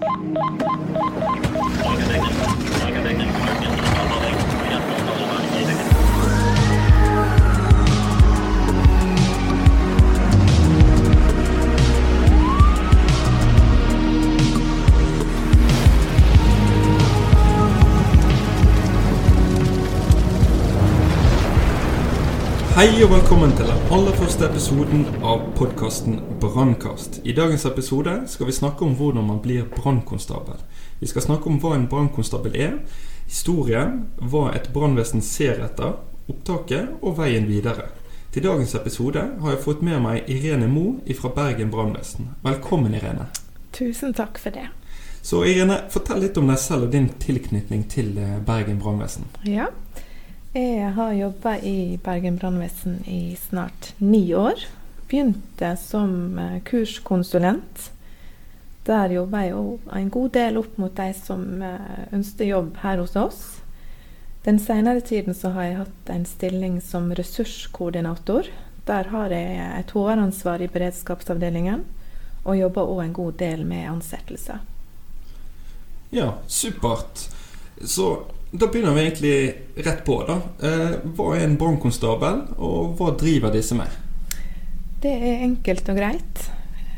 Thank you. Hei og velkommen til den aller første episoden av podkasten Brannkast. I dagens episode skal vi snakke om hvordan man blir brannkonstabel. Vi skal snakke om hva en brannkonstabel er, historien, hva et brannvesen ser etter, opptaket og veien videre. Til dagens episode har jeg fått med meg Irene Moe fra Bergen brannvesen. Velkommen, Irene. Tusen takk for det. Så Irene, fortell litt om deg selv og din tilknytning til eh, Bergen brannvesen. Ja, jeg har jobba i Bergen brannvesen i snart ni år. Begynte som eh, kurskonsulent. Der jobba jeg en god del opp mot de som ønsker ønsket jobb her hos oss. Den senere tiden har jeg hatt en stilling som ressurskoordinator. Der har jeg et HR-ansvar i beredskapsavdelingen, og jobber òg en god del med ansettelser. Ja, supert. Så da begynner vi egentlig rett på. da. Eh, hva er en brannkonstabel, og hva driver disse med? Det er enkelt og greit,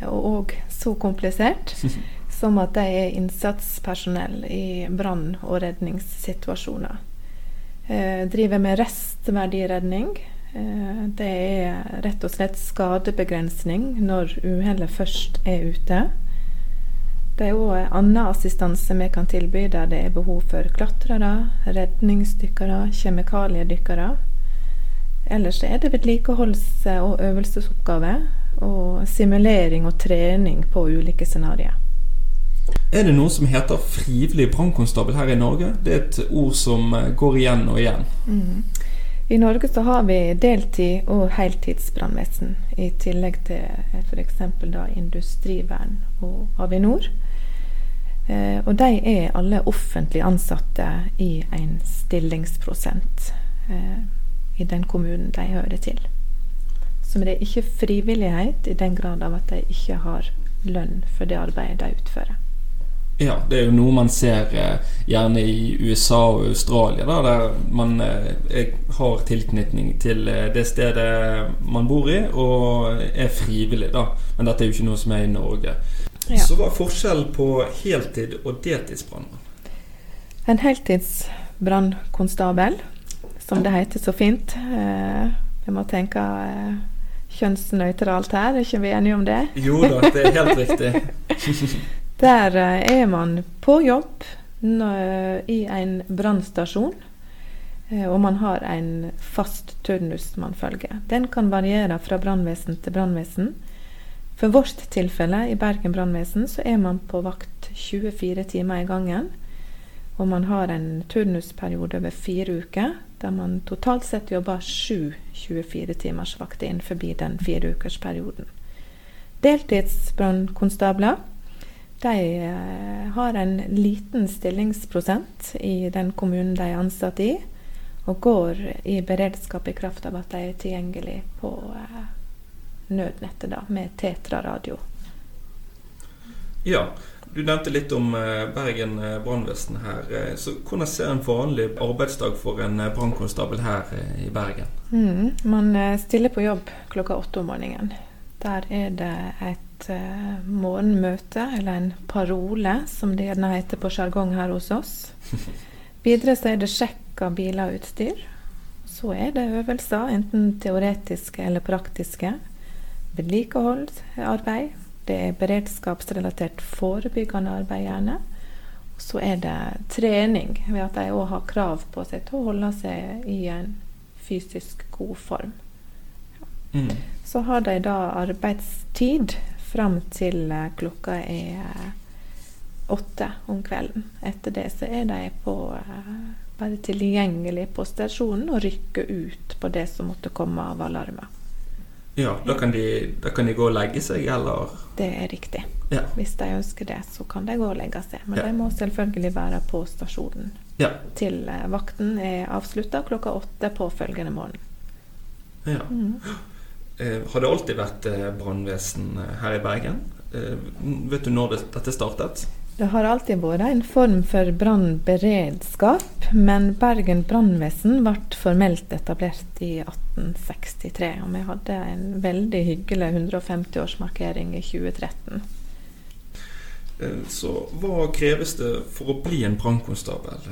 og så komplisert som at de er innsatspersonell i brann- og redningssituasjoner. Eh, driver med restverdiredning. Eh, det er rett og slett skadebegrensning når uhellet først er ute. Det er òg annen assistanse vi kan tilby der det er behov for klatrere, redningsdykkere, kjemikaliedykkere. Ellers er det vedlikeholds- og øvelsesoppgaver og simulering og trening på ulike scenarioer. Er det noe som heter frivillig brannkonstabel her i Norge? Det er et ord som eh, går igjen og igjen. Mm. I Norge så har vi deltid- og heltidsbrannvesen, i tillegg til f.eks. Industrivern og Avinor. Eh, og de er alle offentlig ansatte i en stillingsprosent eh, i den kommunen de hører til. Så det er ikke frivillighet i den grad av at de ikke har lønn for det arbeidet de utfører. Ja, det er jo noe man ser eh, gjerne i USA og Australia, da, der man har tilknytning til det stedet man bor i, og er frivillig, da. Men dette er jo ikke noe som er i Norge. Ja. Så hva er forskjellen på heltid og deltidsbrannmann? En heltidsbrannkonstabel, som det heter så fint Vi Jeg må tenke eh, kjønnsnøytralt her, er ikke vi enige om det? Jo da, det er helt riktig. Der eh, er man på jobb i en brannstasjon. Og man har en fast turnus man følger. Den kan variere fra brannvesen til brannvesen. For vårt tilfelle, i Bergen brannvesen, så er man på vakt 24 timer i gangen. Og man har en turnusperiode over fire uker, der man totalt sett jobber sju 24-timersvakter innenfor den fireukersperioden. Deltidsbrannkonstabler de eh, har en liten stillingsprosent i den kommunen de er ansatt i, og går i beredskap i kraft av at de er tilgjengelig på eh, nødnettet da, med Tetra-radio. Ja, du nevnte litt om eh, Bergen eh, brannvesen her. Eh, så Hvordan ser en vanlig arbeidsdag for en brannkonstabel her i Bergen? Mm, man stiller på jobb klokka åtte om morgenen. Der er det et morgenmøte, eller en parole, som det gjerne heter på sjargong her hos oss. Videre så er det sjekk av biler og utstyr. Så er det øvelser, enten teoretiske eller praktiske vedlikeholdsarbeid. Det er beredskapsrelatert forebyggende arbeid, gjerne. Og så er det trening, ved at de òg har krav på seg til å holde seg i en fysisk god form. Mm. Så har de da arbeidstid fram til eh, klokka er eh, åtte om kvelden. Etter det så er de på, uh, bare tilgjengelig på stasjonen og rykker ut på det som måtte komme av alarmer. Ja, da kan, de, da kan, de, gå og legge seg, eller? Det er riktig. Ja. Hvis de ønsker det, så kan de gå og legge seg. Men ja. de må selvfølgelig være på stasjonen ja. til uh, vakten er avslutta klokka åtte påfølgende morgen. Ja. Mm. Uh, har det alltid vært uh, brannvesen her i Bergen? vet du når det, dette startet? Det har alltid vært en form for brannberedskap, men Bergen brannvesen ble formelt etablert i 1863. Og vi hadde en veldig hyggelig 150-årsmarkering i 2013. Eh, så hva kreves det for å bli en brannkonstabel?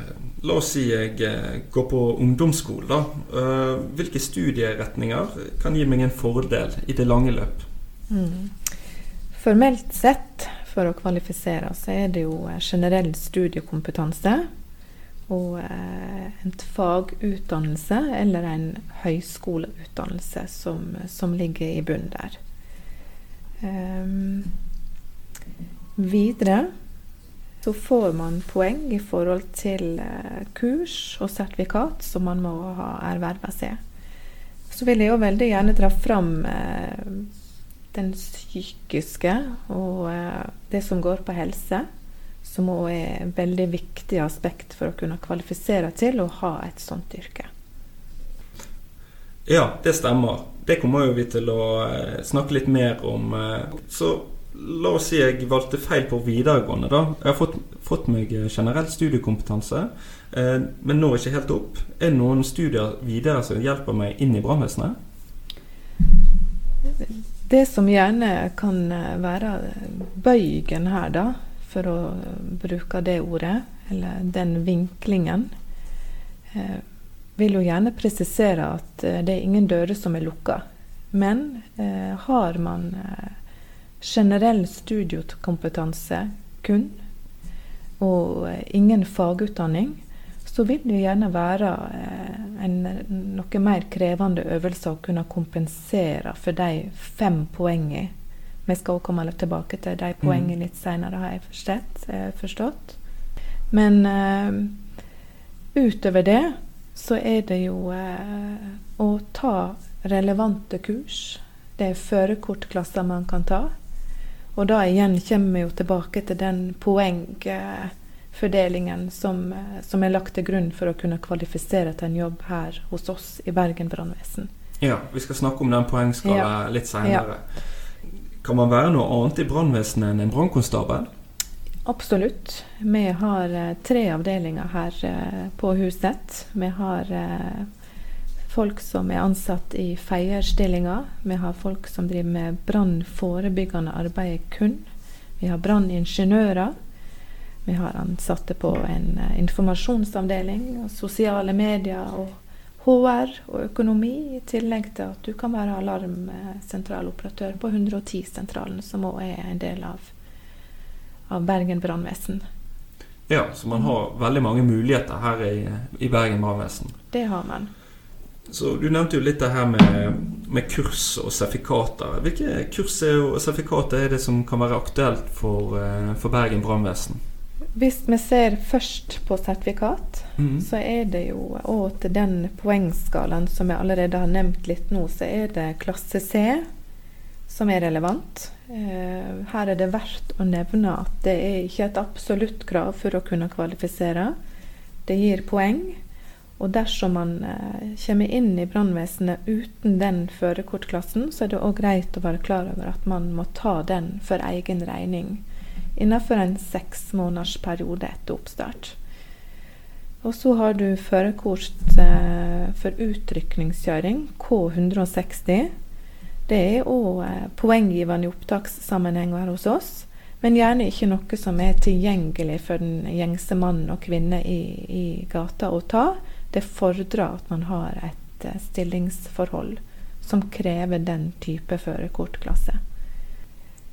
La oss si jeg eh, går på ungdomsskolen, da. Eh, hvilke studieretninger kan gi meg en fordel i det lange løp? Mm. Formelt sett for å kvalifisere så er det jo eh, generell studiekompetanse og eh, en fagutdannelse eller en høyskoleutdannelse som, som ligger i bunnen der. Um, videre så får man poeng i forhold til eh, kurs og sertifikat som man må ha erverva seg. Så vil jeg jo veldig gjerne dra fram eh, den psykiske og eh, det som går på helse, som òg er et veldig viktig aspekt for å kunne kvalifisere til å ha et sånt yrke. Ja, det stemmer. Det kommer vi til å eh, snakke litt mer om. Eh, så la oss si jeg valgte feil på videregående, da. Jeg har fått, fått meg generell studiekompetanse, men når ikke helt opp. Er det noen studier videre som hjelper meg inn i brannvesenet? Det som gjerne kan eh, være bøygen her, da, for å bruke det ordet, eller den vinklingen, eh, vil jo gjerne presisere at eh, det er ingen dører som er lukka. Men eh, har man eh, generell studiekompetanse kun, og eh, ingen fagutdanning, så vil det gjerne være eh, en noe mer krevende øvelse å kunne kompensere for de fem poengene. Vi skal også komme tilbake til de poengene mm. litt senere, har jeg forstått. Eh, forstått. Men uh, utover det så er det jo uh, å ta relevante kurs. Det er førerkortklasser man kan ta. Og da igjen kommer vi jo tilbake til den poeng... Uh, fordelingen som, eh, som, er lagt til grunn for å kunne kvalifisere til en jobb her hos oss i Bergen brannvesen. Ja, vi skal snakke om den poengskala ja. litt senere. Ja. Kan man være noe annet i brannvesenet enn en brannkonstabel? Absolutt. Vi har eh, tre avdelinger her eh, på huset. Vi har eh, folk som er ansatt i feierstillinger. Vi har folk som driver med brannforebyggende arbeid kun. Vi har branningeniører. Vi har ansatte på en uh, informasjonsavdeling, sosiale medier og HR og økonomi, i tillegg til at du kan være alarmsentraloperatør på 110-sentralen, som òg er en del av, av Bergen brannvesen. Ja, så man har veldig mange muligheter her i, i Bergen brannvesen. Det har man. Så Du nevnte jo litt det her med, med kurs og sertifikater. Hvilke kurs og sertifikater er det som kan være aktuelt for, eh, for Bergen brannvesen? Hvis vi ser først på sertifikat, mm. så er det jo òg til den poengskalaen som jeg allerede har nevnt litt nå, så er det klasse C som er relevant. Eh, her er det verdt å nevne at det er ikke et absolutt krav for å kunne kvalifisere. Det gir poeng. Og dersom man eh, kommer inn i brannvesenet uten den førerkortklassen, så er det òg greit å være klar over at man må ta den for egen regning innenfor en seks måneders periode etter oppstart. Og så har du førerkort eh, for utrykningskjøring, K160. Det er òg eh, poenggivende i opptakssammenheng her hos oss, men gjerne ikke noe som er tilgjengelig for den gjengse mann og kvinne i, i gata å ta. Det fordrer at man har et eh, stillingsforhold som krever den type førerkortklasse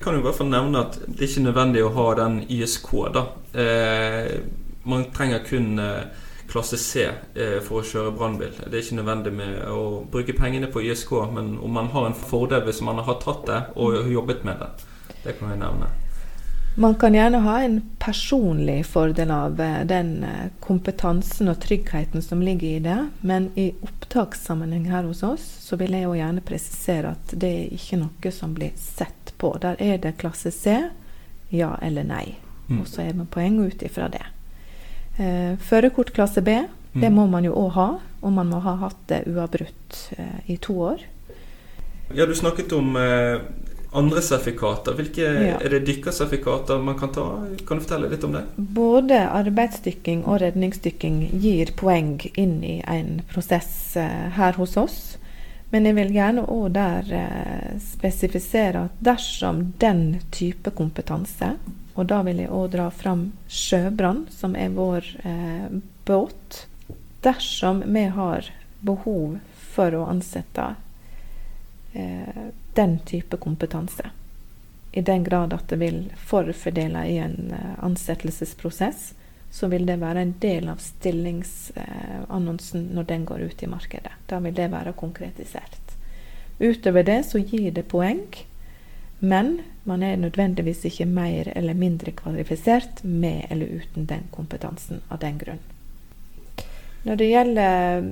kan jo i hvert fall nevne at det er ikke nødvendig å ha den ISK. da. Eh, man trenger kun eh, klasse C eh, for å kjøre brannbil. Det er ikke nødvendig med å bruke pengene på ISK, men om man har en fordel hvis man har tatt det og jobbet med det. Det kan jeg nevne. Man kan gjerne ha en personlig fordel av eh, den eh, kompetansen og tryggheten som ligger i det, men i opptakssammenheng her hos oss så vil jeg jo gjerne presisere at det er ikke noe som blir sett på. Der er det klasse C, ja eller nei. Mm. Og så er det poeng ut ifra det. Eh, Førerkort klasse B, mm. det må man jo òg ha. Og man må ha hatt det uavbrutt eh, i to år. Ja, du snakket om eh, andre sertifikater. Hvilke Ja. Er det dykkersertifikater man kan ta? Kan du fortelle litt om det? Både arbeidsdykking og redningsdykking gir poeng inn i en prosess eh, her hos oss. Men jeg vil gjerne òg der eh, spesifisere at dersom den type kompetanse, og da vil jeg òg dra fram sjøbrann, som er vår eh, båt Dersom vi har behov for å ansette eh, den type kompetanse, i den grad at det vil forfordele i en eh, ansettelsesprosess, så vil det være en del av stillingsannonsen når den går ut i markedet. Da vil det være konkretisert. Utover det så gir det poeng, men man er nødvendigvis ikke mer eller mindre kvalifisert med eller uten den kompetansen av den grunn. Når det gjelder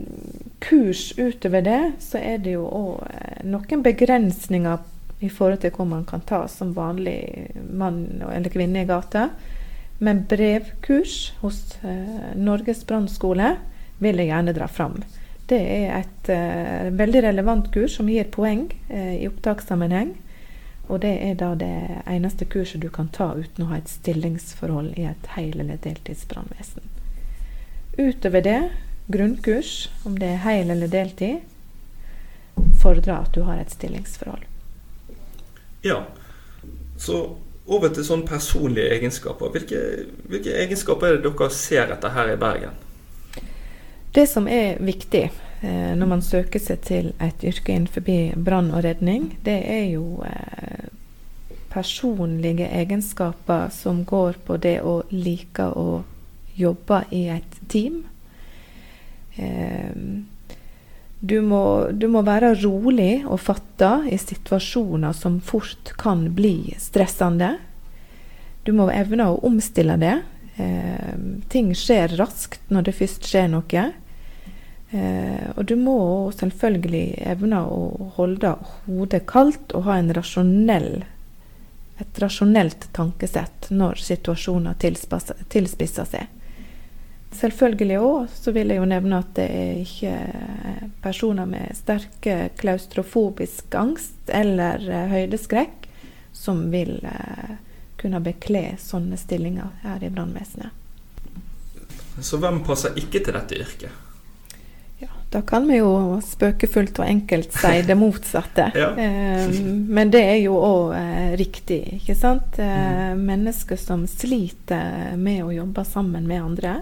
kurs utover det, så er det jo òg noen begrensninger i forhold til hva man kan ta som vanlig mann eller kvinne i gata. Men brevkurs hos eh, Norges brannskole vil jeg gjerne dra fram. Det er et uh, veldig relevant kurs som gir poeng uh, i opptakssammenheng. Og det er da det eneste kurset du kan ta uten å ha et stillingsforhold i et hel- eller deltidsbrannvesen. Utover det, grunnkurs, om det er hel eller deltid, fordrer at du har et stillingsforhold. Ja. Så over til sånne personlige egenskaper. Hvilke, hvilke egenskaper er det dere ser etter her i Bergen? Det som er viktig eh, når man søker seg til et yrke innenfor brann og redning, det er jo eh, personlige egenskaper som går på det å like å jobbe i et team. Eh, du må, du må være rolig og fatta i situasjoner som fort kan bli stressende. Du må evne å omstille det. Eh, ting skjer raskt når det først skjer noe. Eh, og du må selvfølgelig evne å holde hodet kaldt og ha rasjonell, et rasjonelt tankesett når situasjoner tilspisser seg. Selvfølgelig òg så vil jeg jo nevne at det er ikke personer med sterke klaustrofobisk angst eller eh, høydeskrekk som vil eh, kunne bekle sånne stillinger her i brannvesenet. Så hvem passer ikke til dette yrket? Ja, da kan vi jo spøkefullt og enkelt si det motsatte. Ja. Eh, men det er jo òg eh, riktig, ikke sant. Eh, mennesker som sliter med å jobbe sammen med andre,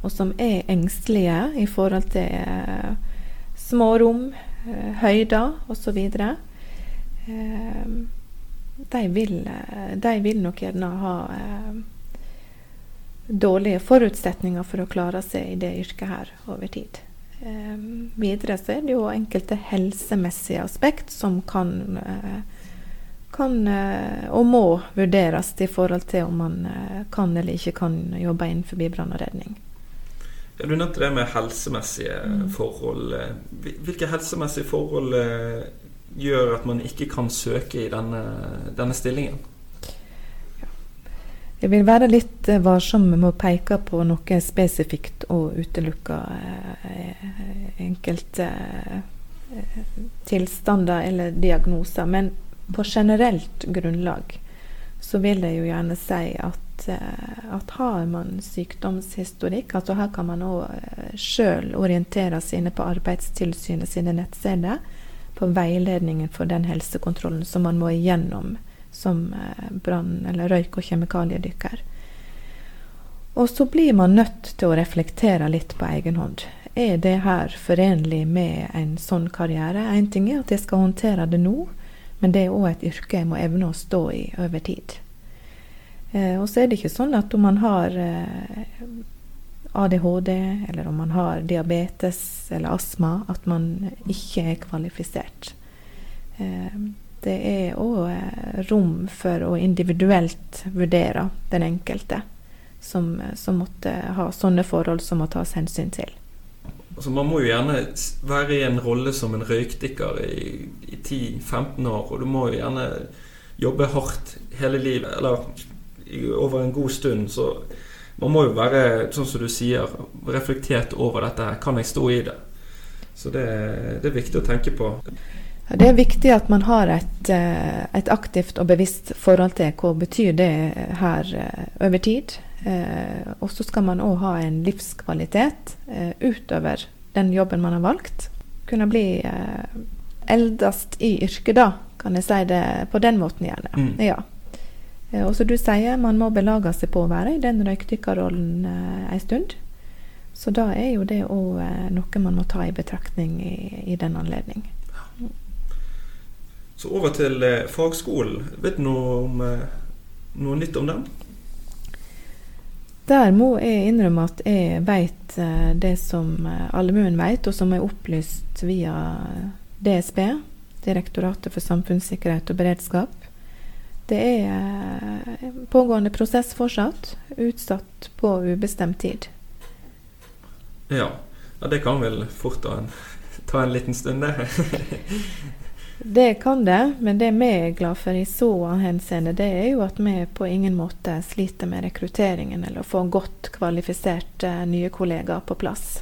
og som er engstelige i forhold til eh, smårom, eh, høyder osv. Eh, de, vil, eh, de vil nok gjerne ha eh, dårlige forutsetninger for å klare seg i det yrket her over tid. Eh, videre så er det jo enkelte helsemessige aspekt som kan, eh, kan eh, og må vurderes i forhold til om man kan eller ikke kan jobbe innenfor brann og redning. Ja, du nevnte det med helsemessige forhold. Hvilke helsemessige forhold eh, gjør at man ikke kan søke i denne, denne stillingen? Jeg vil være litt eh, varsom med å peke på noe spesifikt og utelukke eh, enkelte tilstander eller diagnoser. Men på generelt grunnlag så vil jeg jo gjerne si at, eh, at har man sykdomshistorikk, altså her kan man òg eh, sjøl orientere seg inne på Arbeidstilsynet sine nettsider på veiledningen for den helsekontrollen som man må igjennom som eh, brann- eller røyk- og kjemikaliedykker. Og så blir man nødt til å reflektere litt på egen hånd. Er det her forenlig med en sånn karriere? Én ting er at jeg skal håndtere det nå, men det er òg et yrke jeg må evne å stå i over tid. Eh, og så er det ikke sånn at om man har eh, ADHD, eller om man har diabetes eller astma, at man ikke er kvalifisert. Eh, det er òg rom for å individuelt vurdere den enkelte som, som måtte ha sånne forhold som må tas hensyn til. Altså, man må jo gjerne være i en rolle som en røykdykker i, i 10-15 år, og du må jo gjerne jobbe hardt hele livet, eller over en god stund. Så man må jo være, sånn som du sier, reflektert over dette her. Kan jeg stå i det? Så det, det er viktig å tenke på. Det er viktig at man har et, eh, et, aktivt og bevisst forhold til hva betyr det her eh, over tid. Eh, og så skal man òg ha en livskvalitet utover den jobben man har valgt. Kunne bli eldest i yrket da, kan jeg si det på den måten gjerne. Mm. Ja. Og som du sier, man må belage seg på å være i den røykdykkerrollen ei en stund. Så da er jo det òg noe man må ta i betraktning i, i den anledning. Så over til eh, fagskolen. Vet du noe, om, eh, noe nytt om den? Der må jeg innrømme at jeg vet eh, det som eh, allmuen vet, og som er opplyst via DSB, Direktoratet for samfunnssikkerhet og beredskap. Det er eh, pågående prosess fortsatt, utsatt på ubestemt tid. Ja, ja det kan vel fort ta en, ta en liten stund, det. Det kan det, men det vi er glad for i så henseende, det er jo at vi på ingen måte sliter med rekrutteringen eller å få godt kvalifiserte nye kollegaer på plass.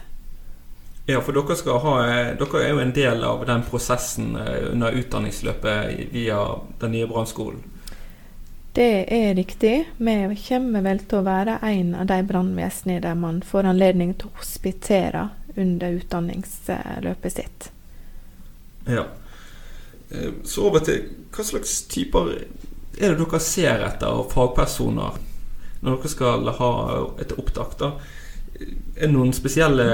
Ja, for dere, ha, dere er jo en del av den prosessen eh, under utdanningsløpet via den nye brannskolen. Det er riktig. Vi kommer vel til å være en av de brannvesenene der man får anledning til å hospitere under utdanningsløpet sitt. Ja. Eh, så over til hva slags typer er det dere ser etter av fagpersoner når dere skal ha et opptak? da? Er det noen spesielle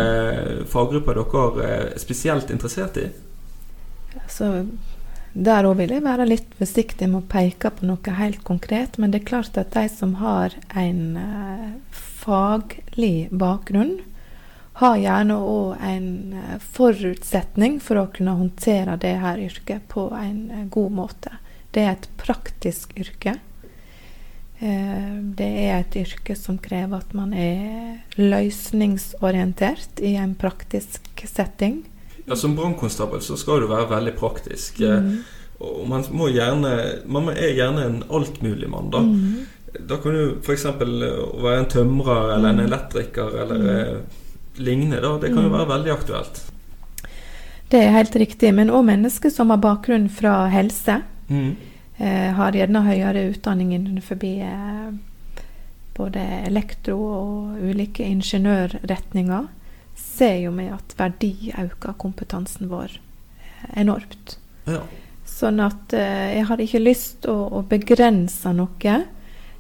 faggrupper dere er spesielt interessert i? Altså, der òg vil jeg være litt forsiktig med å peke på noe helt konkret. Men det er klart at de som har en uh, faglig bakgrunn, har gjerne òg en eh, forutsetning for å kunne håndtere det her yrket på en eh, god måte. Det er et praktisk yrke. Eh, det er et yrke som krever at man er løsningsorientert i en praktisk setting. Ja, Som brannkonstabel så skal du være veldig praktisk. Mm. Og man, må gjerne, man er gjerne en altmuligmann, da. Mm. Da kan du f.eks. være en tømrer eller en mm. elektriker eller mm lignende. Da. Det kan jo mm. være veldig aktuelt. Det er helt riktig. Men òg mennesker som har bakgrunn fra helse. Mm. Eh, har gjerne høyere utdanning innenfor eh, både elektro og ulike ingeniørretninger. Ser jo vi at verdi øker kompetansen vår eh, enormt. Ja. Sånn at eh, jeg har ikke lyst å, å, begrense noe.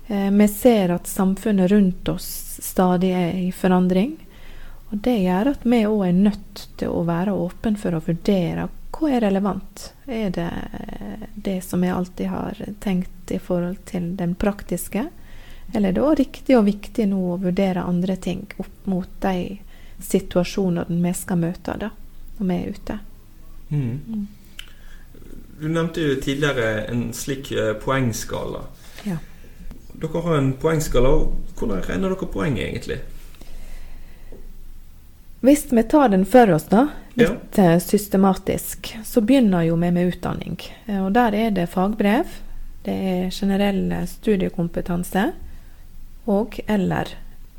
Eh, vi ser at samfunnet rundt oss stadig er i forandring. Og Det gjør at vi òg er nødt til å være åpne for å vurdere hva er relevant. Er det det som jeg alltid har tenkt i forhold til den praktiske? Eller er det òg riktig og viktig nå å vurdere andre ting opp mot de situasjonene vi skal møte da, når vi er ute? Mm. Mm. Du nevnte jo tidligere en slik eh, poengskala. Ja. Dere har en poengskala. Hvordan regner dere poeng egentlig? Hvis vi tar den for oss, da, litt ja. Eh, systematisk, så begynner jo vi med utdanning. Eh, og der er det fagbrev, det er generell studiekompetanse og eller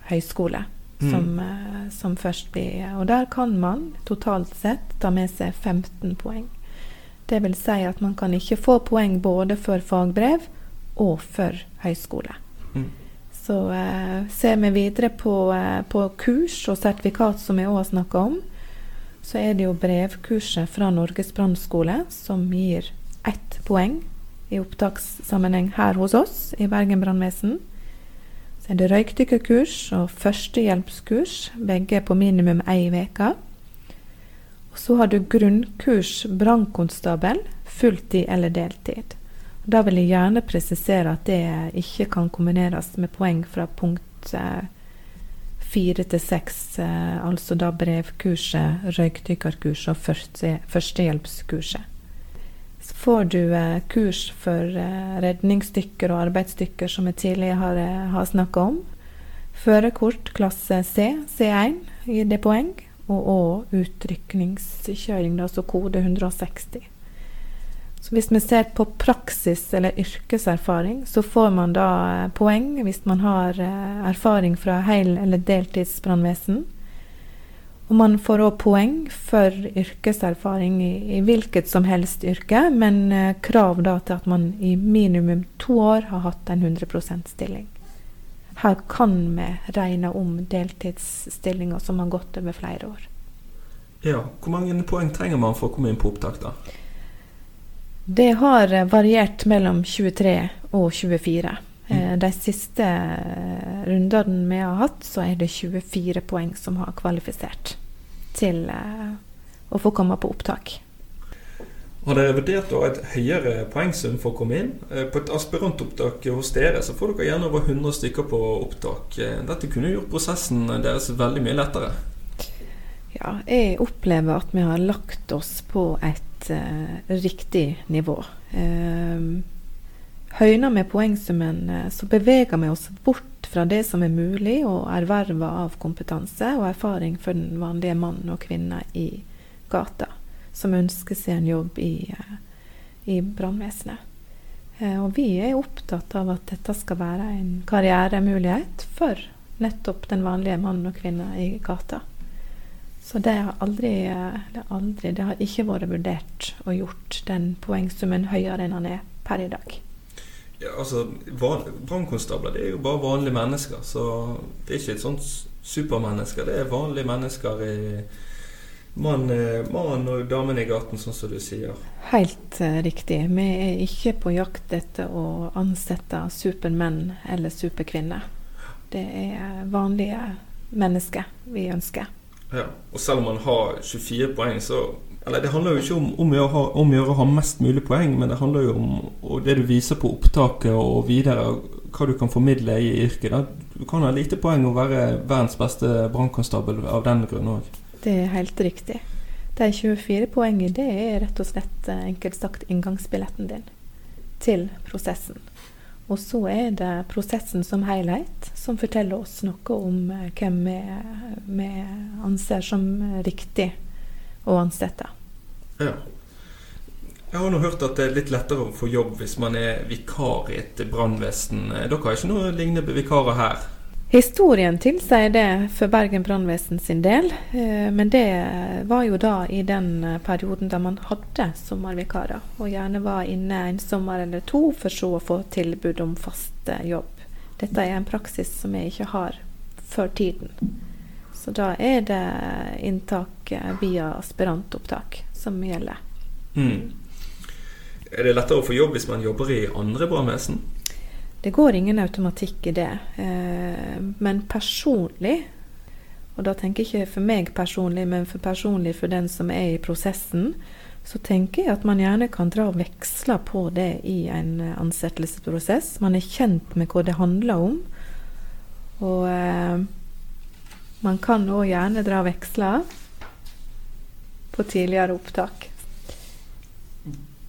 høyskole. Mm. Som, eh, som, først blir Og der kan man totalt sett ta med seg 15 poeng. Det vil si at man kan ikke få poeng både for fagbrev og for høyskole. Mm. Så eh, ser vi videre på, eh, på, kurs og sertifikat, som vi òg har snakka om, så er det jo brevkurset fra Norges brannskole som gir ett poeng i opptakssammenheng her hos oss i Bergen brannvesen. Så er det røykdykkerkurs og førstehjelpskurs, begge på minimum ei uke. Og så har du grunnkurs brannkonstabel, fulltid eller deltid. Da vil jeg gjerne presisere at det ikke kan kombineres med poeng fra punkt eh, fire til seks, eh, altså da brevkurset, røykdykkerkurset og første, førstehjelpskurset. Så får du eh, kurs for redningsdykker og arbeidsdykker, som jeg tidligere har, har snakka om. Førerkort klasse C, C1, gir det poeng. Og, òg utrykningskjøring, altså kode 160. Så hvis vi ser på praksis eller yrkeserfaring, så får man da eh, poeng hvis man har eh, erfaring fra hel- eller deltidsbrannvesen. Og man får òg poeng for yrkeserfaring i, i, hvilket som helst yrke, men eh, krav da til at man i minimum to år har hatt en 100% stilling. Her kan vi regne om deltidsstillinger som har gått over flere år. Ja, Hvor mange poeng trenger man for å komme inn på opptak, da? Det har variert mellom 23 og 24. Mm. Eh, de siste rundene vi har hatt, så er det 24 poeng som har kvalifisert til eh, å få komme på opptak. Har dere vurdert et høyere poengsum for å komme inn? Eh, på et aspirantopptak hos dere så får dere gjerne over 100 stykker på opptak. Dette kunne gjort prosessen deres veldig mye lettere. Ja, jeg opplever at vi har lagt oss på et uh, riktig nivå. Uh, høyner vi poengsummen, uh, så beveger vi oss bort fra det som er mulig å erverve av kompetanse og erfaring for den vanlige mann og kvinne i gata, som ønsker seg en jobb i, eh, i brannvesenet. Eh, og vi er opptatt av at dette skal være en karrieremulighet for nettopp den vanlige mann og kvinne i gata. Så det har aldri, det, aldri, det har ikke vært vurdert og gjort den poengsummen høyere enn han er per i dag. Ja, altså, Brannkonstabler er jo bare vanlige mennesker. Så det er ikke et sånt supermennesker. Det er vanlige mennesker i mann, eh, mann og damen i gaten, sånn som du sier. Helt uh, riktig. Vi er ikke på jakt etter å ansette supermenn eller superkvinner. Det er vanlige mennesker vi ønsker. Ja, Og selv om man har 24 poeng, så eller Det handler jo ikke om, om, å ha, om å ha mest mulig poeng, men det handler jo om det du viser på opptaket og videre, hva du kan formidle i yrket. Da. Du kan ha lite poeng og være verdens beste brannkonstabel av den grunn òg. Det er helt riktig. De 24 poengene det er rett og slett eh, enkelt sagt inngangsbilletten din til prosessen. Og så er det prosessen som helhet som forteller oss noe om eh, hvem vi anser som riktig å ansette. Ja. Jeg har nå hørt at det er litt lettere å få jobb hvis man er vikar i et brannvesen. Dere har ikke noe lignende vikarer her? Historien tilsier det for Bergen brannvesen sin del. Eh, men det var jo da i den perioden da man hadde sommervikarer. Og gjerne var inne en sommer eller to for så å få tilbud om fast jobb. Dette er en praksis som jeg ikke har før tiden. Så da er det inntak via aspirantopptak som gjelder. Mm. Er det lettere å få jobb hvis man jobber i andre brannvesen? Det går ingen automatikk i det. Eh, men personlig, og da tenker jeg ikke for meg personlig, men for personlig for den som er i prosessen, så tenker jeg at man gjerne kan dra veksle på det i en ansettelsesprosess. Man er kjent med hva det handler om. Og eh, man kan òg gjerne dra veksler på tidligere opptak.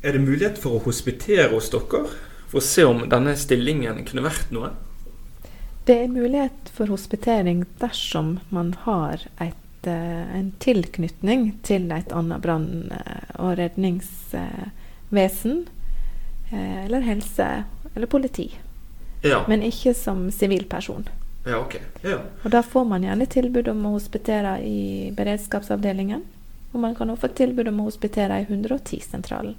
Er det mulighet for å hospitere hos dere for å se om denne stillingen kunne vært noe? Det er mulighet for hospitering dersom man har et, eh, en tilknytning til et annet brann- og redningsvesen. Eh, eller helse eller politi. Ja. Men ikke som sivilperson. Ja, ok. Ja. Og da får man gjerne tilbud om å hospitere i beredskapsavdelingen. Og man kan også få tilbud om å hospitere i 110-sentralen.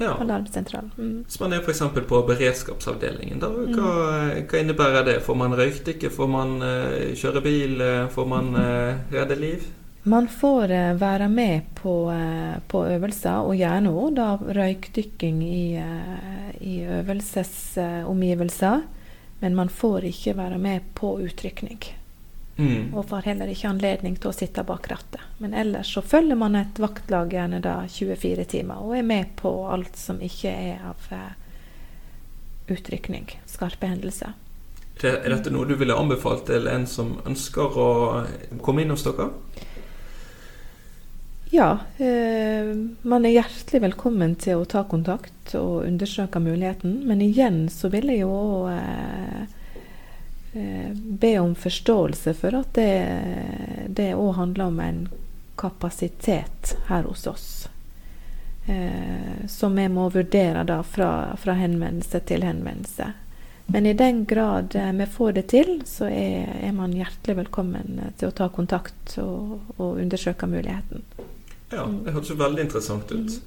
Ja. Alarmsentralen. Mm. Hvis man er f.eks. på beredskapsavdelingen, da, hva, mm. hva, innebærer det? Får man røykdykke? Får man uh, kjøre bil? Får man uh, redde liv? Man får uh, være med på, på, øvelser, og gjerne òg da røykdykking i, i øvelsesomgivelser. Men man får ikke være med på utrykning. Mm. Og får heller ikke anledning til å sitte bak rattet. Men ellers så følger man et vaktlag gjerne da 24 timer og er med på alt som ikke er av uh, utrykning, skarpe hendelser. Er dette noe du ville anbefalt til en som ønsker å komme inn hos dere? Ja, eh, man er hjertelig velkommen til å ta kontakt og undersøke muligheten. Men igjen så vil jeg jo eh, be om forståelse for at det òg handler om en kapasitet her hos oss. Eh, som vi må vurdere da fra, fra henvendelse til henvendelse. Men i den grad eh, vi får det til, så er, er man hjertelig velkommen eh, til å ta kontakt og, og undersøke muligheten. Ja, det hørtes veldig interessant ut.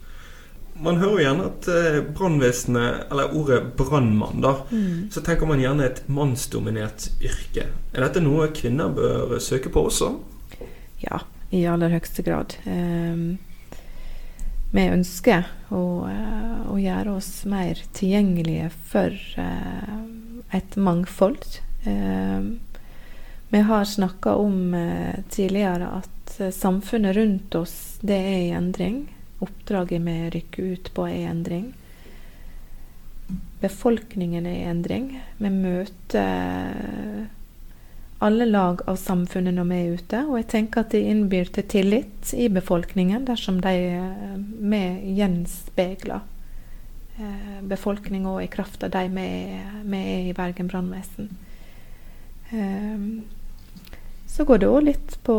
Man hører jo gjerne at eh, brannvesenet, eller ordet brannmann, da, Mm. så tenker man gjerne et mannsdominert yrke. Er dette noe kvinner bør søke på også? Ja, i aller høyeste grad. Um, vi ønsker å, eh, å gjøre oss mer tilgjengelige for eh, et mangfold. Um, vi har snakka om tidligere at samfunnet rundt oss det er i endring. Oppdraget med å rykke ut på, er endring. Befolkningen er i endring. Vi møter alle lag av samfunnet når vi er ute. Og jeg tenker at det innbyr til tillit i befolkningen dersom de eh, vi gjenspeiler eh, befolkninga i kraft av de vi er, i Bergen brannvesen. Eh, så går det òg litt på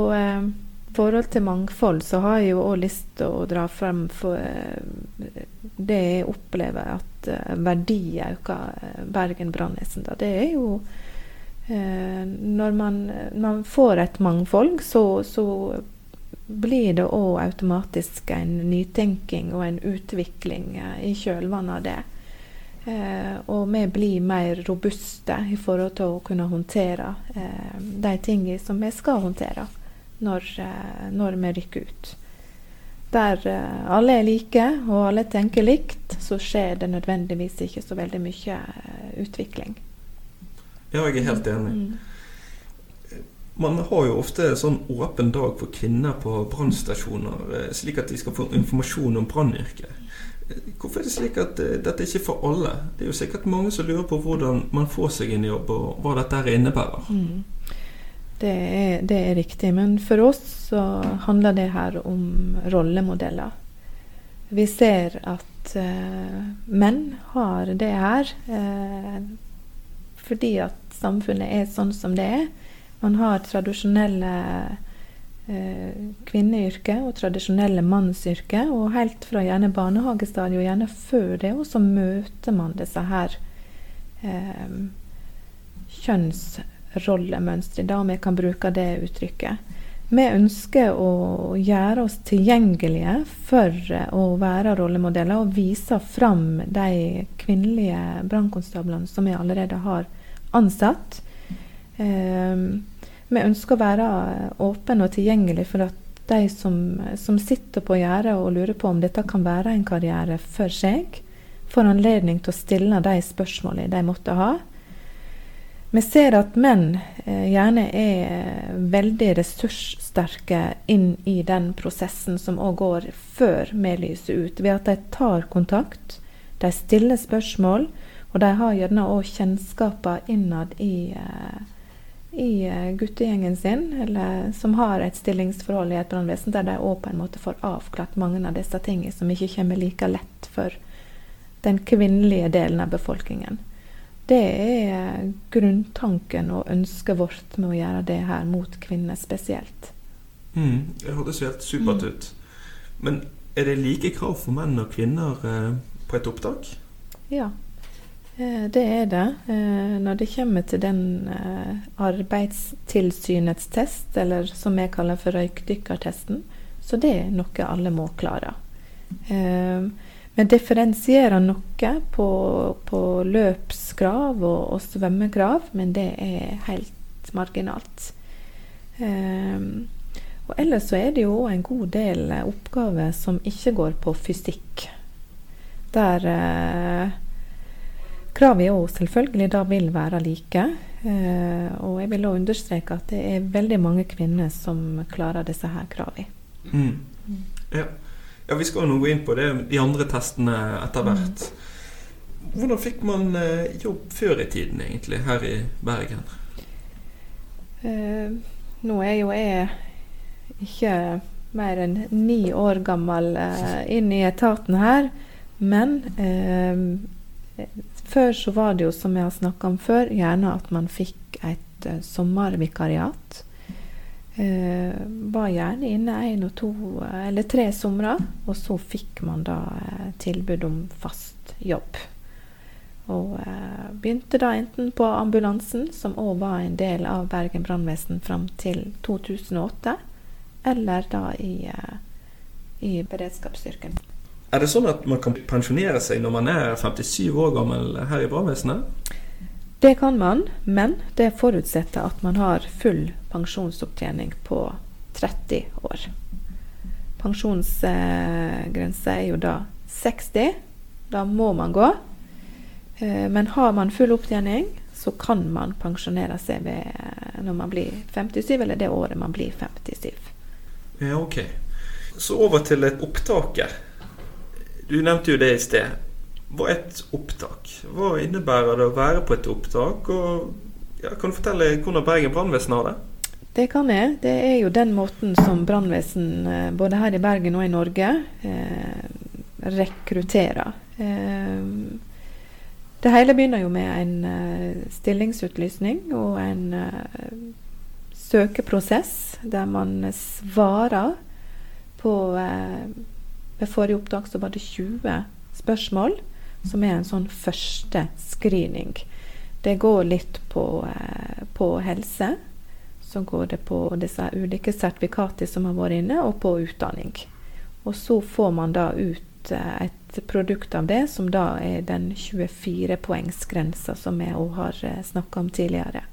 forhold til mangfold, så har jeg jo òg lyst til å dra frem for eh, det jeg opplever at eh, verdi øker eh, Bergen brannvesen. Det er jo når man, man får et mangfold, så, så blir det òg automatisk en nytenking og en utvikling i kjølvannet av det. Eh, og vi blir mer robuste i forhold til å kunne håndtere eh, de tingene som vi skal håndtere når, eh, når vi rykker ut. Der eh, alle er like og alle tenker likt, så skjer det nødvendigvis ikke så veldig mye eh, utvikling. Ja, jeg er helt enig. Mm. Man har jo ofte sånn åpen dag for kvinner på brannstasjoner, slik at de skal få informasjon om brannyrket. Hvorfor er det slik at dette ikke er for alle? Det er jo sikkert mange som lurer på hvordan man får seg en jobb, og hva dette innebærer. Mm. Det, er, det er riktig. Men for oss så handler det her om rollemodeller. Vi ser at eh, menn har det her eh, fordi at samfunnet er sånn som det er. Man har tradisjonelle eh, kvinneyrker og tradisjonelle mannsyrker. Og helt fra gjerne barnehagestadiet og gjerne før det, og så møter man disse her eh, kjønnsrollemønstre, da om jeg kan bruke det uttrykket. Vi ønsker å gjøre oss tilgjengelige for å være rollemodeller og vise fram de kvinnelige brannkonstablene som vi allerede har ansatt. Eh, vi ønsker å være åpne og tilgjengelige for at de som, som sitter på gjerdet og lurer på om dette kan være en karriere for seg, får anledning til å stille de spørsmålene de måtte ha. Vi ser at menn eh, gjerne er veldig ressurssterke inn i den prosessen som òg går før vi lyser ut, ved at de tar kontakt, de stiller spørsmål, og de har gjerne òg kjennskaper innad i, eh, i eh, guttegjengen sin, eller som har et stillingsforhold i et brannvesen, der de òg på en måte får avklart mange av disse tingene som ikke kommer like lett for den kvinnelige delen av befolkningen. Det er grunntanken og ønsket vårt med å gjøre det her mot kvinner spesielt. Mm, det høres jo helt supert ut. Men er det like krav for menn og kvinner eh, på et opptak? Ja, eh, det er det. Eh, når det kommer til den Arbeidstilsynets test, eller som jeg kaller for røykdykkertesten, så det er noe alle må klare. Eh, Vi differensierer noe på, på løpskrav og, og svømmekrav, men det er helt marginalt. Um, og ellers så er det jo en god del oppgaver som ikke går på fysikk. Der uh, kravet jo selvfølgelig da vil være like. Uh, og jeg vil òg understreke at det er veldig mange kvinner som klarer disse her kravene. Mm. Ja. Ja, vi skal jo nå gå inn på det, de andre testene etter hvert. Hvordan fikk man eh, jobb før i tiden, egentlig, her i Bergen? Eh, nå er jo jeg ikke mer enn ni år gammel eh, inn i etaten her, men eh, før så var det jo, som jeg har snakka om før, gjerne at man fikk et sommervikariat. Eh, var gjerne inne én og to eller tre somre, og så fikk man da eh, tilbud om fast jobb. Og eh, begynte da enten på ambulansen, som òg var en del av Bergen brannvesen fram til 2008, eller da i, eh, i beredskapsstyrken. Er det sånn at man kan pensjonere seg når man er 57 år gammel her i brannvesenet? Det kan man, men det forutsetter at man har full pensjonsopptjening på 30 år. Pensjonsgrense er jo da 60. Da må man gå. Eh, men har man full opptjening, så kan man pensjonere seg når man blir 57, eller det året man blir 57. Ja, ok. Så over til et opptaket. Du nevnte jo det i sted. Hva er et opptak? Hva innebærer det å være på et opptak? Og ja, kan du fortelle hvordan Bergen brannvesen har det? Det kan jeg. Det er jo den måten som brannvesen eh, både her i Bergen og i Norge eh, rekrutterer. Eh, det hele begynner jo med en uh, stillingsutlysning og en uh, søkeprosess der man svarer på uh, Ved forrige opptak så var det 20 spørsmål, som er en sånn første screening. Det går litt på, på helse. Så går det på disse ulike sertifikatene som har vært inne, og på utdanning. Og så får man da ut et produkt av det, som da er den 24-poengsgrensa som jeg òg har eh, snakka om tidligere.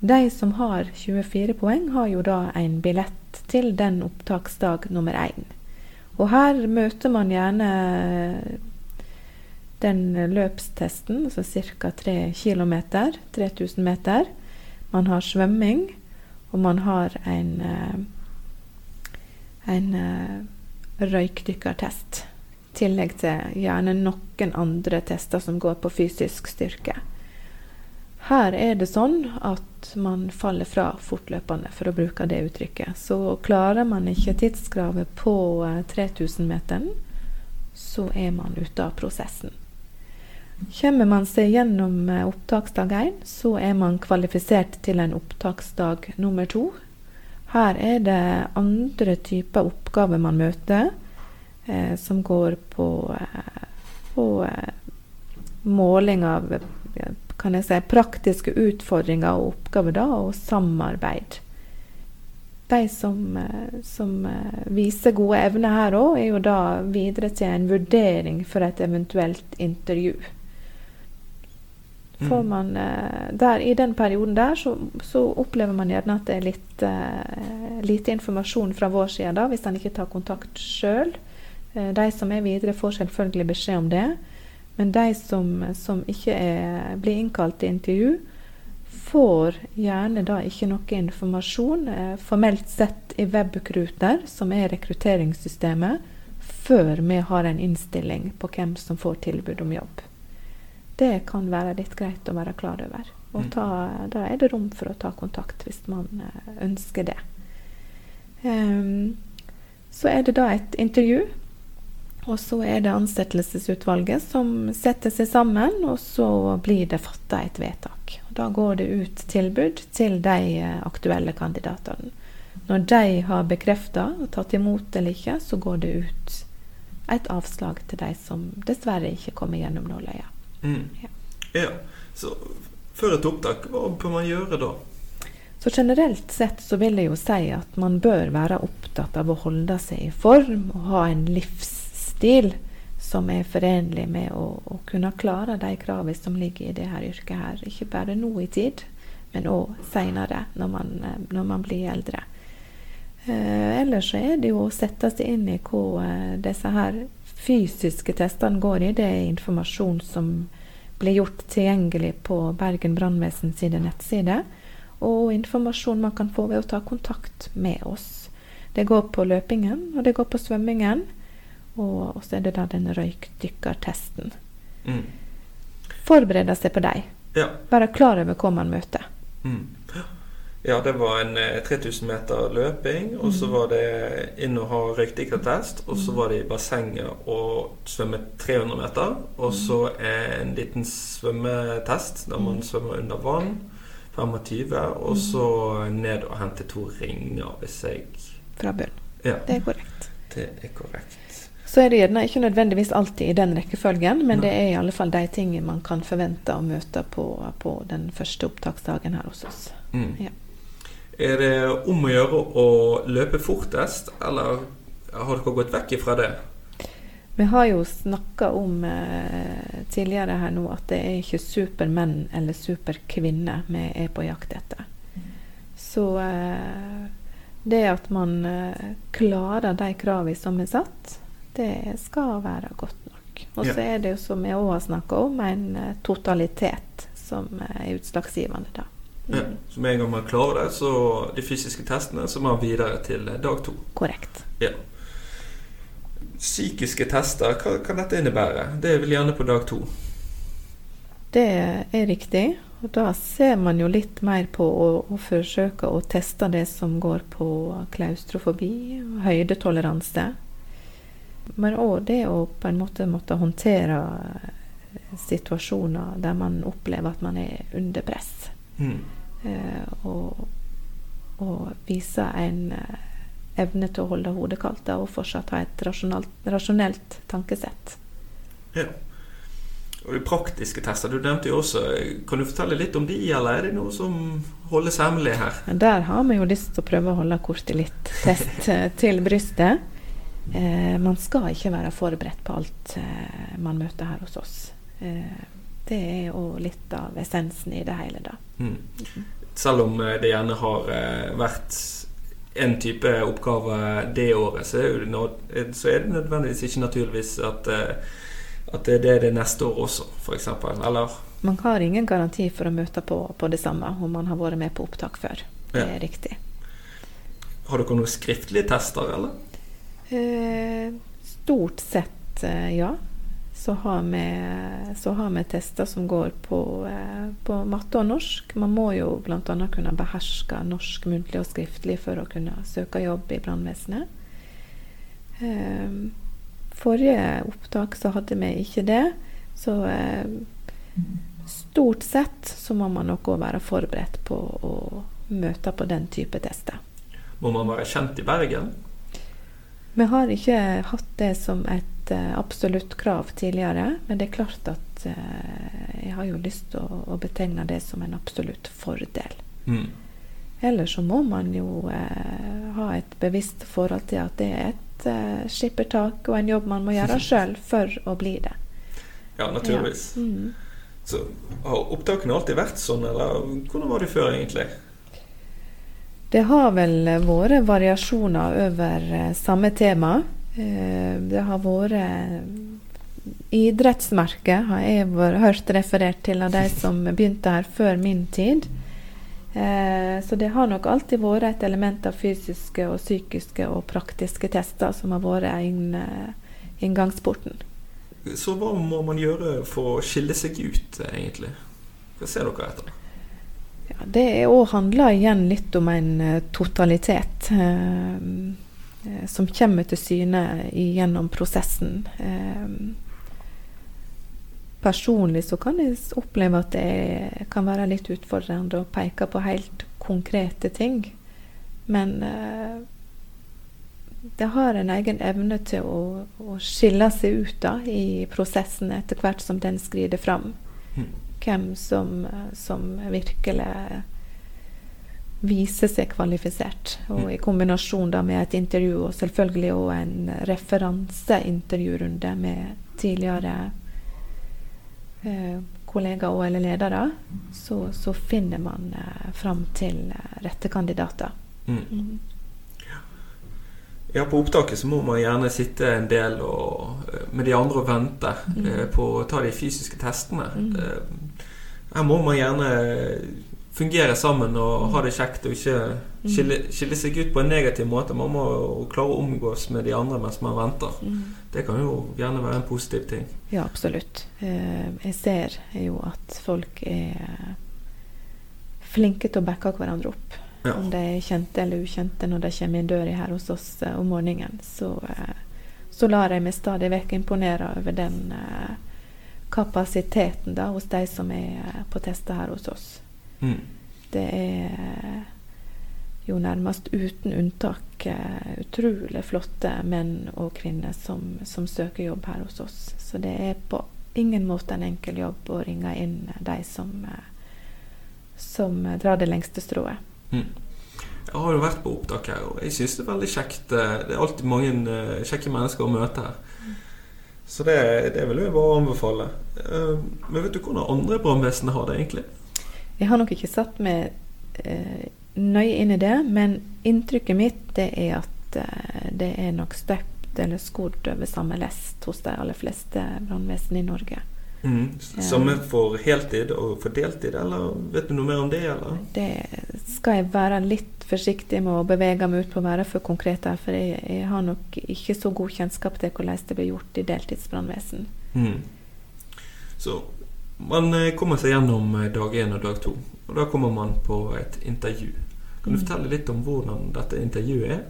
De som har 24 poeng, har jo da en billett til den opptaksdag nummer én. Og her møter man gjerne den løpstesten, altså ca. 3 km, 3000 meter. Man har svømming, og man har en, eh, en røykdykkertest. I tillegg til gjerne noen andre tester som går på fysisk styrke. Her er det sånn at man faller fra fortløpende, for å bruke det uttrykket. Så klarer man ikke tidskravet på 3000-meteren, eh, så er man ute av prosessen. Kommer man seg gjennom eh, opptaksdag 1, så er man kvalifisert til en opptaksdag nummer to. Her er det andre typer oppgaver man møter eh, som går på, eh, på eh, måling av si, praktiske utfordringer og oppgaver da, og samarbeid. De som, som viser gode evner her òg, er jo da videre til en vurdering for et eventuelt intervju. Får mm. man der, I den perioden der så, så, opplever man gjerne at det er litt uh, lite informasjon fra vår side, da, hvis en ikke tar kontakt sjøl. Uh, de som er videre, får selvfølgelig beskjed om det. Men de som, som ikke er, blir innkalt til intervju, får gjerne da ikke noe informasjon uh, formelt sett i Webrecruiter, som er rekrutteringssystemet, før vi har en innstilling på hvem som får tilbud om jobb. Det kan være litt greit å være klar over. Og mm. ta, da er det rom for å ta kontakt hvis man eh, ønsker det. Um, så er det da et intervju og så er det ansettelsesutvalget som setter seg sammen, og så blir det fatta et vedtak. Da går det ut tilbud til de eh, aktuelle kandidatene. Når de har bekrefta og tatt imot eller ikke, så går det ut et avslag til de som dessverre ikke kommer gjennom nåløyet. Mm. Ja. ja. Så før et opptak, hva bør man gjøre da? Så generelt sett så vil jeg jo si at man bør være opptatt av å holde seg i form og ha en livsstil som er forenlig med å, å kunne klare de kravene som ligger i det her yrket her. Ikke bare nå i tid, men òg seinere, når, når, man blir eldre. Eh, ellers så er det jo å sette seg inn i hva eh, disse her fysiske testene går i. Det er informasjon som blir gjort tilgjengelig på Bergen brannvesen sine nettsider. Og informasjon man kan få ved å ta kontakt med oss. Det går på løpingen, og det går på svømmingen. Og, så er det da den røykdykkertesten. Mm. Forberede seg på dem. Ja. Være klar over hva man møter. Mm. Ja, det var en 3000 eh, meter løping, og så mm. var det inn og ha røykdykkertest. Og så mm. var det i bassenget og svømme 300 meter. Og mm. så en liten svømmetest der man svømmer under vann. 25. Og så ned og hente to ringer, hvis jeg Fra bunn. Ja. Det er korrekt. Det er korrekt. Så er det gjerne ikke nødvendigvis alltid i den rekkefølgen, men det er i alle fall de tingene man kan forvente å møte på, på den første opptaksdagen her hos oss. Mm. Ja. Er det om å gjøre å løpe fortest, eller har dere gått vekk ifra det? Vi har jo snakka om eh, tidligere her nå at det er ikke supermenn eller superkvinner vi er på jakt etter. Så eh, det at man eh, klarer de kravene som er satt, det skal være godt nok. Og så Ja. er det jo, som jeg òg har snakka om, en eh, totalitet som eh, er utslagsgivende, da. Ja. Så med en gang man klarer det, så de fysiske testene, så må man videre til dag to. Korrekt. Ja. Psykiske tester, hva kan dette innebære? Det er vel gjerne på dag to. Det er riktig. Og da ser man jo litt mer på å, å forsøke å teste det som går på klaustrofobi og høydetoleranse. Men òg det å på en måte måtte håndtere eh, situasjoner der man opplever at man er under press. Mm. Eh, og, og vise en eh, evne til å holde hodet kaldt og fortsatt ha et rasjonalt, rasjonelt tankesett. Ja. Og de praktiske tester, du nevnte jo også Kan du fortelle litt om de, eller er det noe som holdes hemmelig her? Der har vi jo lyst til å prøve å holde kortet litt test eh, til brystet. Eh, man skal ikke være forberedt på alt eh, man møter her hos oss. Eh, det er jo litt av essensen i det hele, da. Mm. Selv om eh, det gjerne har eh, vært en type oppgave det året, så er, det eh, så er det nødvendigvis ikke naturligvis at, at det er det neste år også, f.eks. Eller Man har ingen garanti for å møte på, på det samme om man har vært med på opptak før. Det Ja. er riktig. har dere noen skriftlige tester, eller? Eh, stort sett, ja. Så har, vi, så har vi tester som går på, eh, på matte og norsk. Man må jo bl.a. kunne beherske norsk muntlig og skriftlig for å kunne søke jobb i brannvesenet. Eh, forrige opptak så hadde vi ikke det. Så eh, stort sett så må man nok òg være forberedt på å møte på den type tester. Må man være kjent i Bergen? Vi har ikke hatt det som et eh, absolutt krav tidligere, men det er klart at eh, jeg har jo lyst til å, å betegne det som en absolutt fordel. Mm. Eller så må man jo eh, ha et bevisst forhold til at det er et eh, skippertak og en jobb man må gjøre sjøl for å bli det. Ja, naturligvis. Ja. Mm. Så Har opptakene alltid vært sånn, eller hvordan var de før, egentlig? Det har vel vært variasjoner over eh, samme tema. Eh, det har vært Idrettsmerket har jeg hørt referert til av de som begynte her før min tid. Eh, så det har nok alltid vært et element av fysiske og psykiske og praktiske tester som har vært inn, eh, inngangsporten. Så hva må man gjøre for å skille seg ut, egentlig? Hva ser dere etter? Ja, det òg handler igjen litt om en eh, totalitet eh, eh, som kommer til syne gjennom prosessen. Eh, personlig så kan jeg oppleve at det kan være litt utfordrende å peke på helt konkrete ting. Men eh, det har en egen evne til å, å skille seg ut da, i prosessen etter hvert som den skrider fram Mm. hvem som, som virkelig viser seg kvalifisert. Og i kombinasjon da med et intervju, og selvfølgelig òg en referanseintervjurunde med tidligere eh, kollegaer og eller ledere, så, så finner man eh, fram til eh, rette kandidater. Mm. Mm. Ja, på opptaket så må man gjerne sitte en del og, med de andre og vente Mm. eh, på å ta de fysiske testene. Mm. Her må man gjerne fungere sammen og Mm. ha det kjekt og ikke skille, skille seg ut på en negativ måte. Man må klare å omgås med de andre mens man venter. Mm. Det kan jo gjerne være en positiv ting. Ja, absolutt. Eh, jeg ser jo at folk er flinke til å backe hverandre opp. Ja. Om de er kjente eller ukjente når de kommer inn døra her hos oss eh, om morgenen. Så, eh, så lar jeg meg stadig vekk imponere over den kapasiteten da, hos de som er på tester her hos oss. Mm. Det er jo nærmest uten unntak eh, utrolig flotte menn og kvinner som, som, søker jobb her hos oss. Så det er på ingen måte en enkel jobb å ringe inn de som, eh, som drar det lengste strået. Mm. Jeg har jo vært på opptak her, og jeg syns det er veldig kjekt. Eh, det er alltid mange kjekke mennesker å møte her. Så det, det vil jeg bare anbefale. Men vet du hvordan andre brannvesen har det egentlig? Jeg har nok ikke satt meg nøye inn i det, men inntrykket mitt det er at eh, det er nok støpt eller skodd over samme lest hos de aller fleste brannvesen i Norge. Mm. Samme for heltid og for deltid, eller vet du noe mer om det? Eller? Det skal jeg være litt forsiktig med å bevege meg ut på å være for konkret her, for jeg, jeg, har nok ikke så god kjennskap til hvordan det blir gjort i deltidsbrannvesen. Mm. Så man eh, kommer seg gjennom eh, dag én og dag to, og da kommer man på et intervju. Kan du fortelle litt om hvordan dette intervjuet er?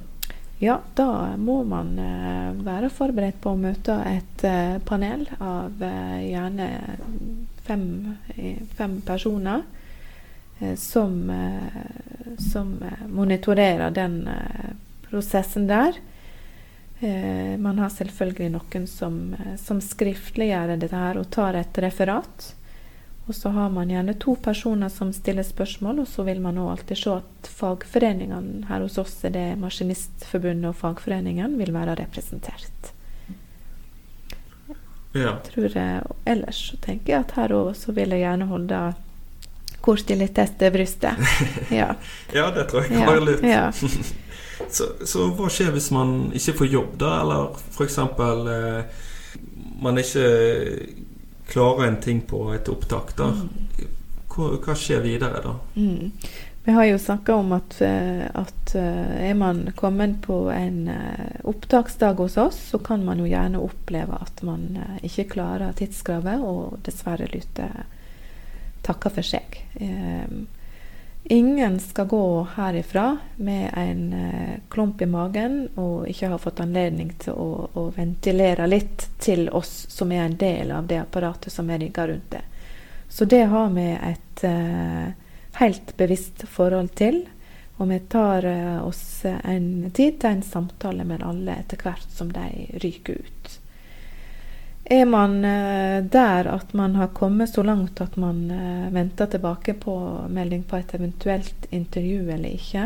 Ja, da må man uh, være forberedt på å møte et panel av gjerne fem, fem personer som, som monitorerer den prosessen der. Man har selvfølgelig noen som, som skriftliggjør dette her og tar et referat. Og så har man gjerne to personer som stiller spørsmål, og så vil man òg alltid se at fagforeningene her hos oss er det Maskinistforbundet og fagforeningen vil være representert. Ja. Tror jeg, ellers så tenker jeg at her òg så vil jeg gjerne holde i litt til brystet. Ja. ja, det tror jeg kan være lurt. Så, så, hva skjer hvis man ikke får jobb, da? Eller f.eks. Eh, man ikke klarer en ting på et opptak, da, mm. hva, hva, skjer videre da? Mm. Vi har jo snakka om at, eh, at, eh, er man kommet på en eh, opptaksdag hos oss, så kan man jo gjerne oppleve at man ikke klarer tidskravet, og dessverre lytter takker for seg. Ingen skal gå herifra med en eh, klump i magen og ikke ha fått anledning til å, å, ventilere litt til oss som er en del av det apparatet som er rigga rundt det. Så det har vi et eh, helt bevisst forhold til. Og vi tar eh, oss en tid til en samtale med alle etter hvert som de ryker ut. Er man eh, der at man har kommet så langt at man eh, venter tilbake på melding på et eventuelt intervju eller ikke,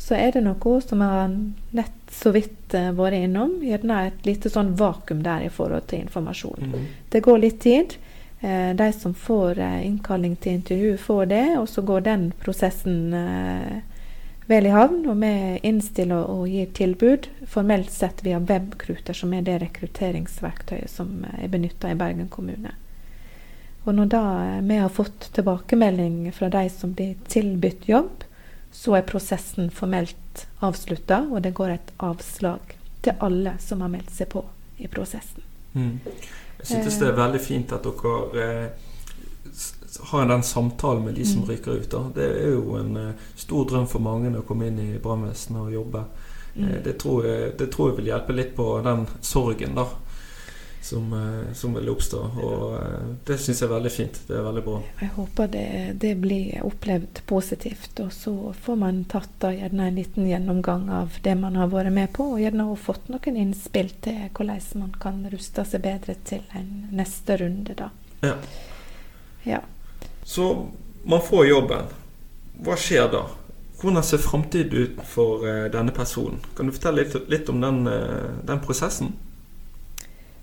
så er det noe som har nett så vidt eh, vært innom. Gjerne et lite sånn vakuum der i forhold til informasjon. Mm. Det går litt tid. De som får innkalling til intervju, får det, og så går den prosessen vel i havn, og vi innstiller og gir tilbud formelt sett via Webkruter, som er det rekrutteringsverktøyet som er benytta i Bergen kommune. Og når da vi har fått tilbakemelding fra de som blir tilbudt jobb, så er prosessen formelt avslutta, og det går et avslag til alle som har meldt seg på i prosessen. Mm. Jeg synes det er veldig fint at dere eh, ha den samtalen med de som mm. ryker ut. Da. Det er jo en uh, stor drøm for mange å komme inn i brannvesenet og jobbe. Mm. Uh, det, tror jeg, det, tror jeg, vil hjelpe litt på den sorgen da, som, uh, som vil oppstå. Og det syns jeg er veldig fint. Det er veldig bra. Jeg håper det, det blir opplevd positivt. Og så får man tatt da gjerne en liten gjennomgang av det man har vært med på, og gjerne også fått noen innspill til hvordan man kan ruste seg bedre til en neste runde. da. Ja. Ja. Så man får jobben. Hva skjer da? Hvordan ser framtiden ut for uh, denne personen? Kan du fortelle litt, litt om den, uh, den, prosessen?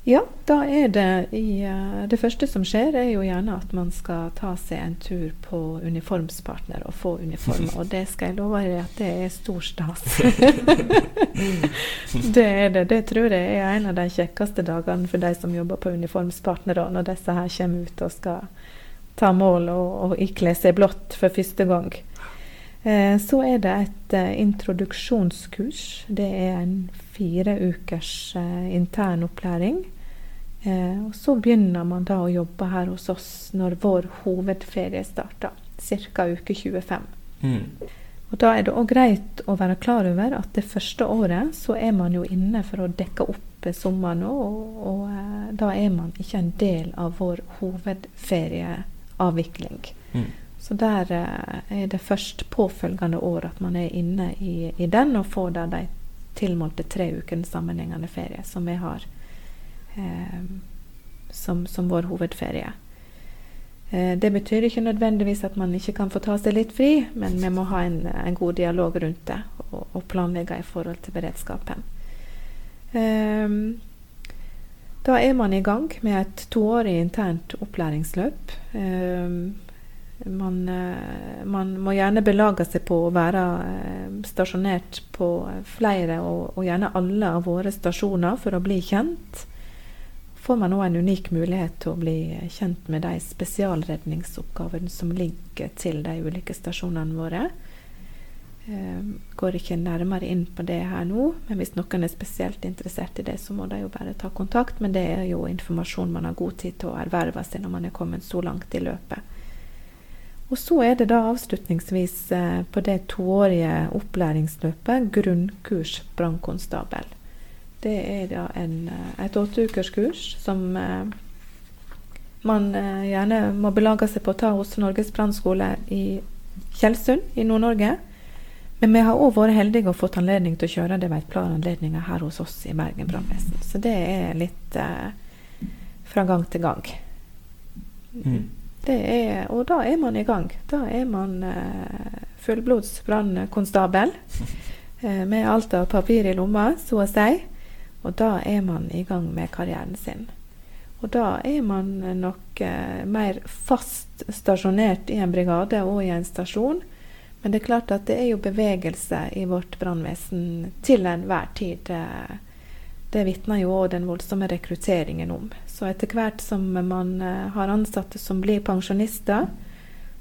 Ja, da er det i uh, Det første som skjer, er jo gjerne at man skal ta seg en tur på uniformspartner og få uniform. Og det skal jeg love deg at det er stor stas. det er det. Det tror jeg er en av de kjekkeste dagene for de som jobber på uniformspartner, når disse her kommer ut og skal ta mål og, og ikle seg blått for første gang. Eh, så er det et eh, introduksjonskurs. Det er en fire ukers eh, intern opplæring. Eh, og så begynner man da å jobbe her hos oss når vår hovedferie starter, ca. uke 25. Mm. Og Da er det òg greit å være klar over at det første året så er man jo inne for å dekke opp sommeren og, og da er man ikke en del av vår hovedferie avvikling. Mm. Så der er det først påfølgende år at man er inne i, i den og får da de tilmålte tre ukene sammenhengende ferie som vi har eh, som, som, vår hovedferie. Eh, det betyr ikke nødvendigvis at man ikke kan få ta seg litt fri, men vi må ha en, en god dialog rundt det og, og, planlegge i forhold til beredskapen. Eh, da er man i gang med et toårig internt opplæringsløp. Eh, man, eh, man, må gjerne belage seg på å være eh, stasjonert på flere og, og, gjerne alle av våre stasjoner for å bli kjent. Får man òg en unik mulighet til å bli kjent med de spesialredningsoppgavene som ligger til de ulike stasjonene våre. Eh, går ikke nærmere inn på det her nå, men hvis noen er spesielt interessert i det, så må de jo bare ta kontakt. Men det er jo informasjon man har god tid til å erverve seg når man er kommet så langt i løpet. Og så er det da avslutningsvis eh, på det toårige opplæringsløpet grunnkurs brannkonstabel. Det er da en, eh, et åtteukerskurs som eh, man gjerne må belage seg på å ta hos Norges brannskole i Tjeldsund i Nord-Norge. Men vi har òg vært heldige og fått anledning til å kjøre det ved et par anledninger her hos oss i Bergen brannvesen. Så det er litt eh, fra gang til gang. Mm. Er, og da er man i gang. Da er man eh, fullblods brannkonstabel eh, med alt av papir i lomma, så å si. Og da er man i gang med karrieren sin. Og da er man nok eh, mer fast stasjonert i en brigade og i en stasjon. Men det er klart at det er jo bevegelse i vårt brannvesen til enhver tid. Det vitner jo òg den voldsomme rekrutteringen om. Så etter hvert som man eh, har ansatte som blir pensjonister,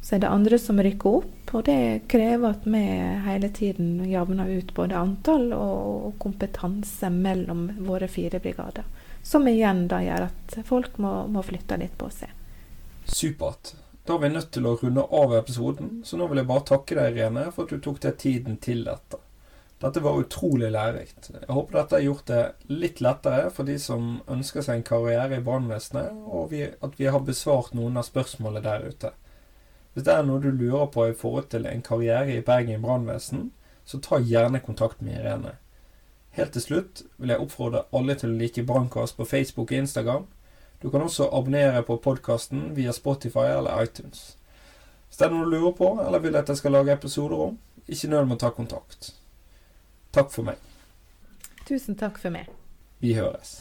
så er det andre som rykker opp. Og det krever at vi hele tiden jevner ut både antall og kompetanse mellom våre fire brigader. Som igjen da gjør at folk må, må flytte litt på seg. Supert. Da er vi nødt til å runde av episoden, så nå vil jeg bare takke deg, Irene, for at du tok deg tiden til dette. Dette var utrolig lærerikt. Jeg håper dette har gjort det litt lettere for de som ønsker seg en karriere i brannvesenet, og at vi har besvart noen av spørsmålene der ute. Hvis det er noe du lurer på i forhold til en karriere i Bergen brannvesen, så ta gjerne kontakt med Irene. Helt til slutt vil jeg oppfordre alle til å like Brannkast på Facebook og Instagram. Du kan også abonnere på podkasten via Spotify eller iTunes. Hvis det er noe du lurer på, eller vil at jeg skal lage episoder om, ikke nøl med å ta kontakt. Takk for meg. Tusen takk for meg. Vi høres.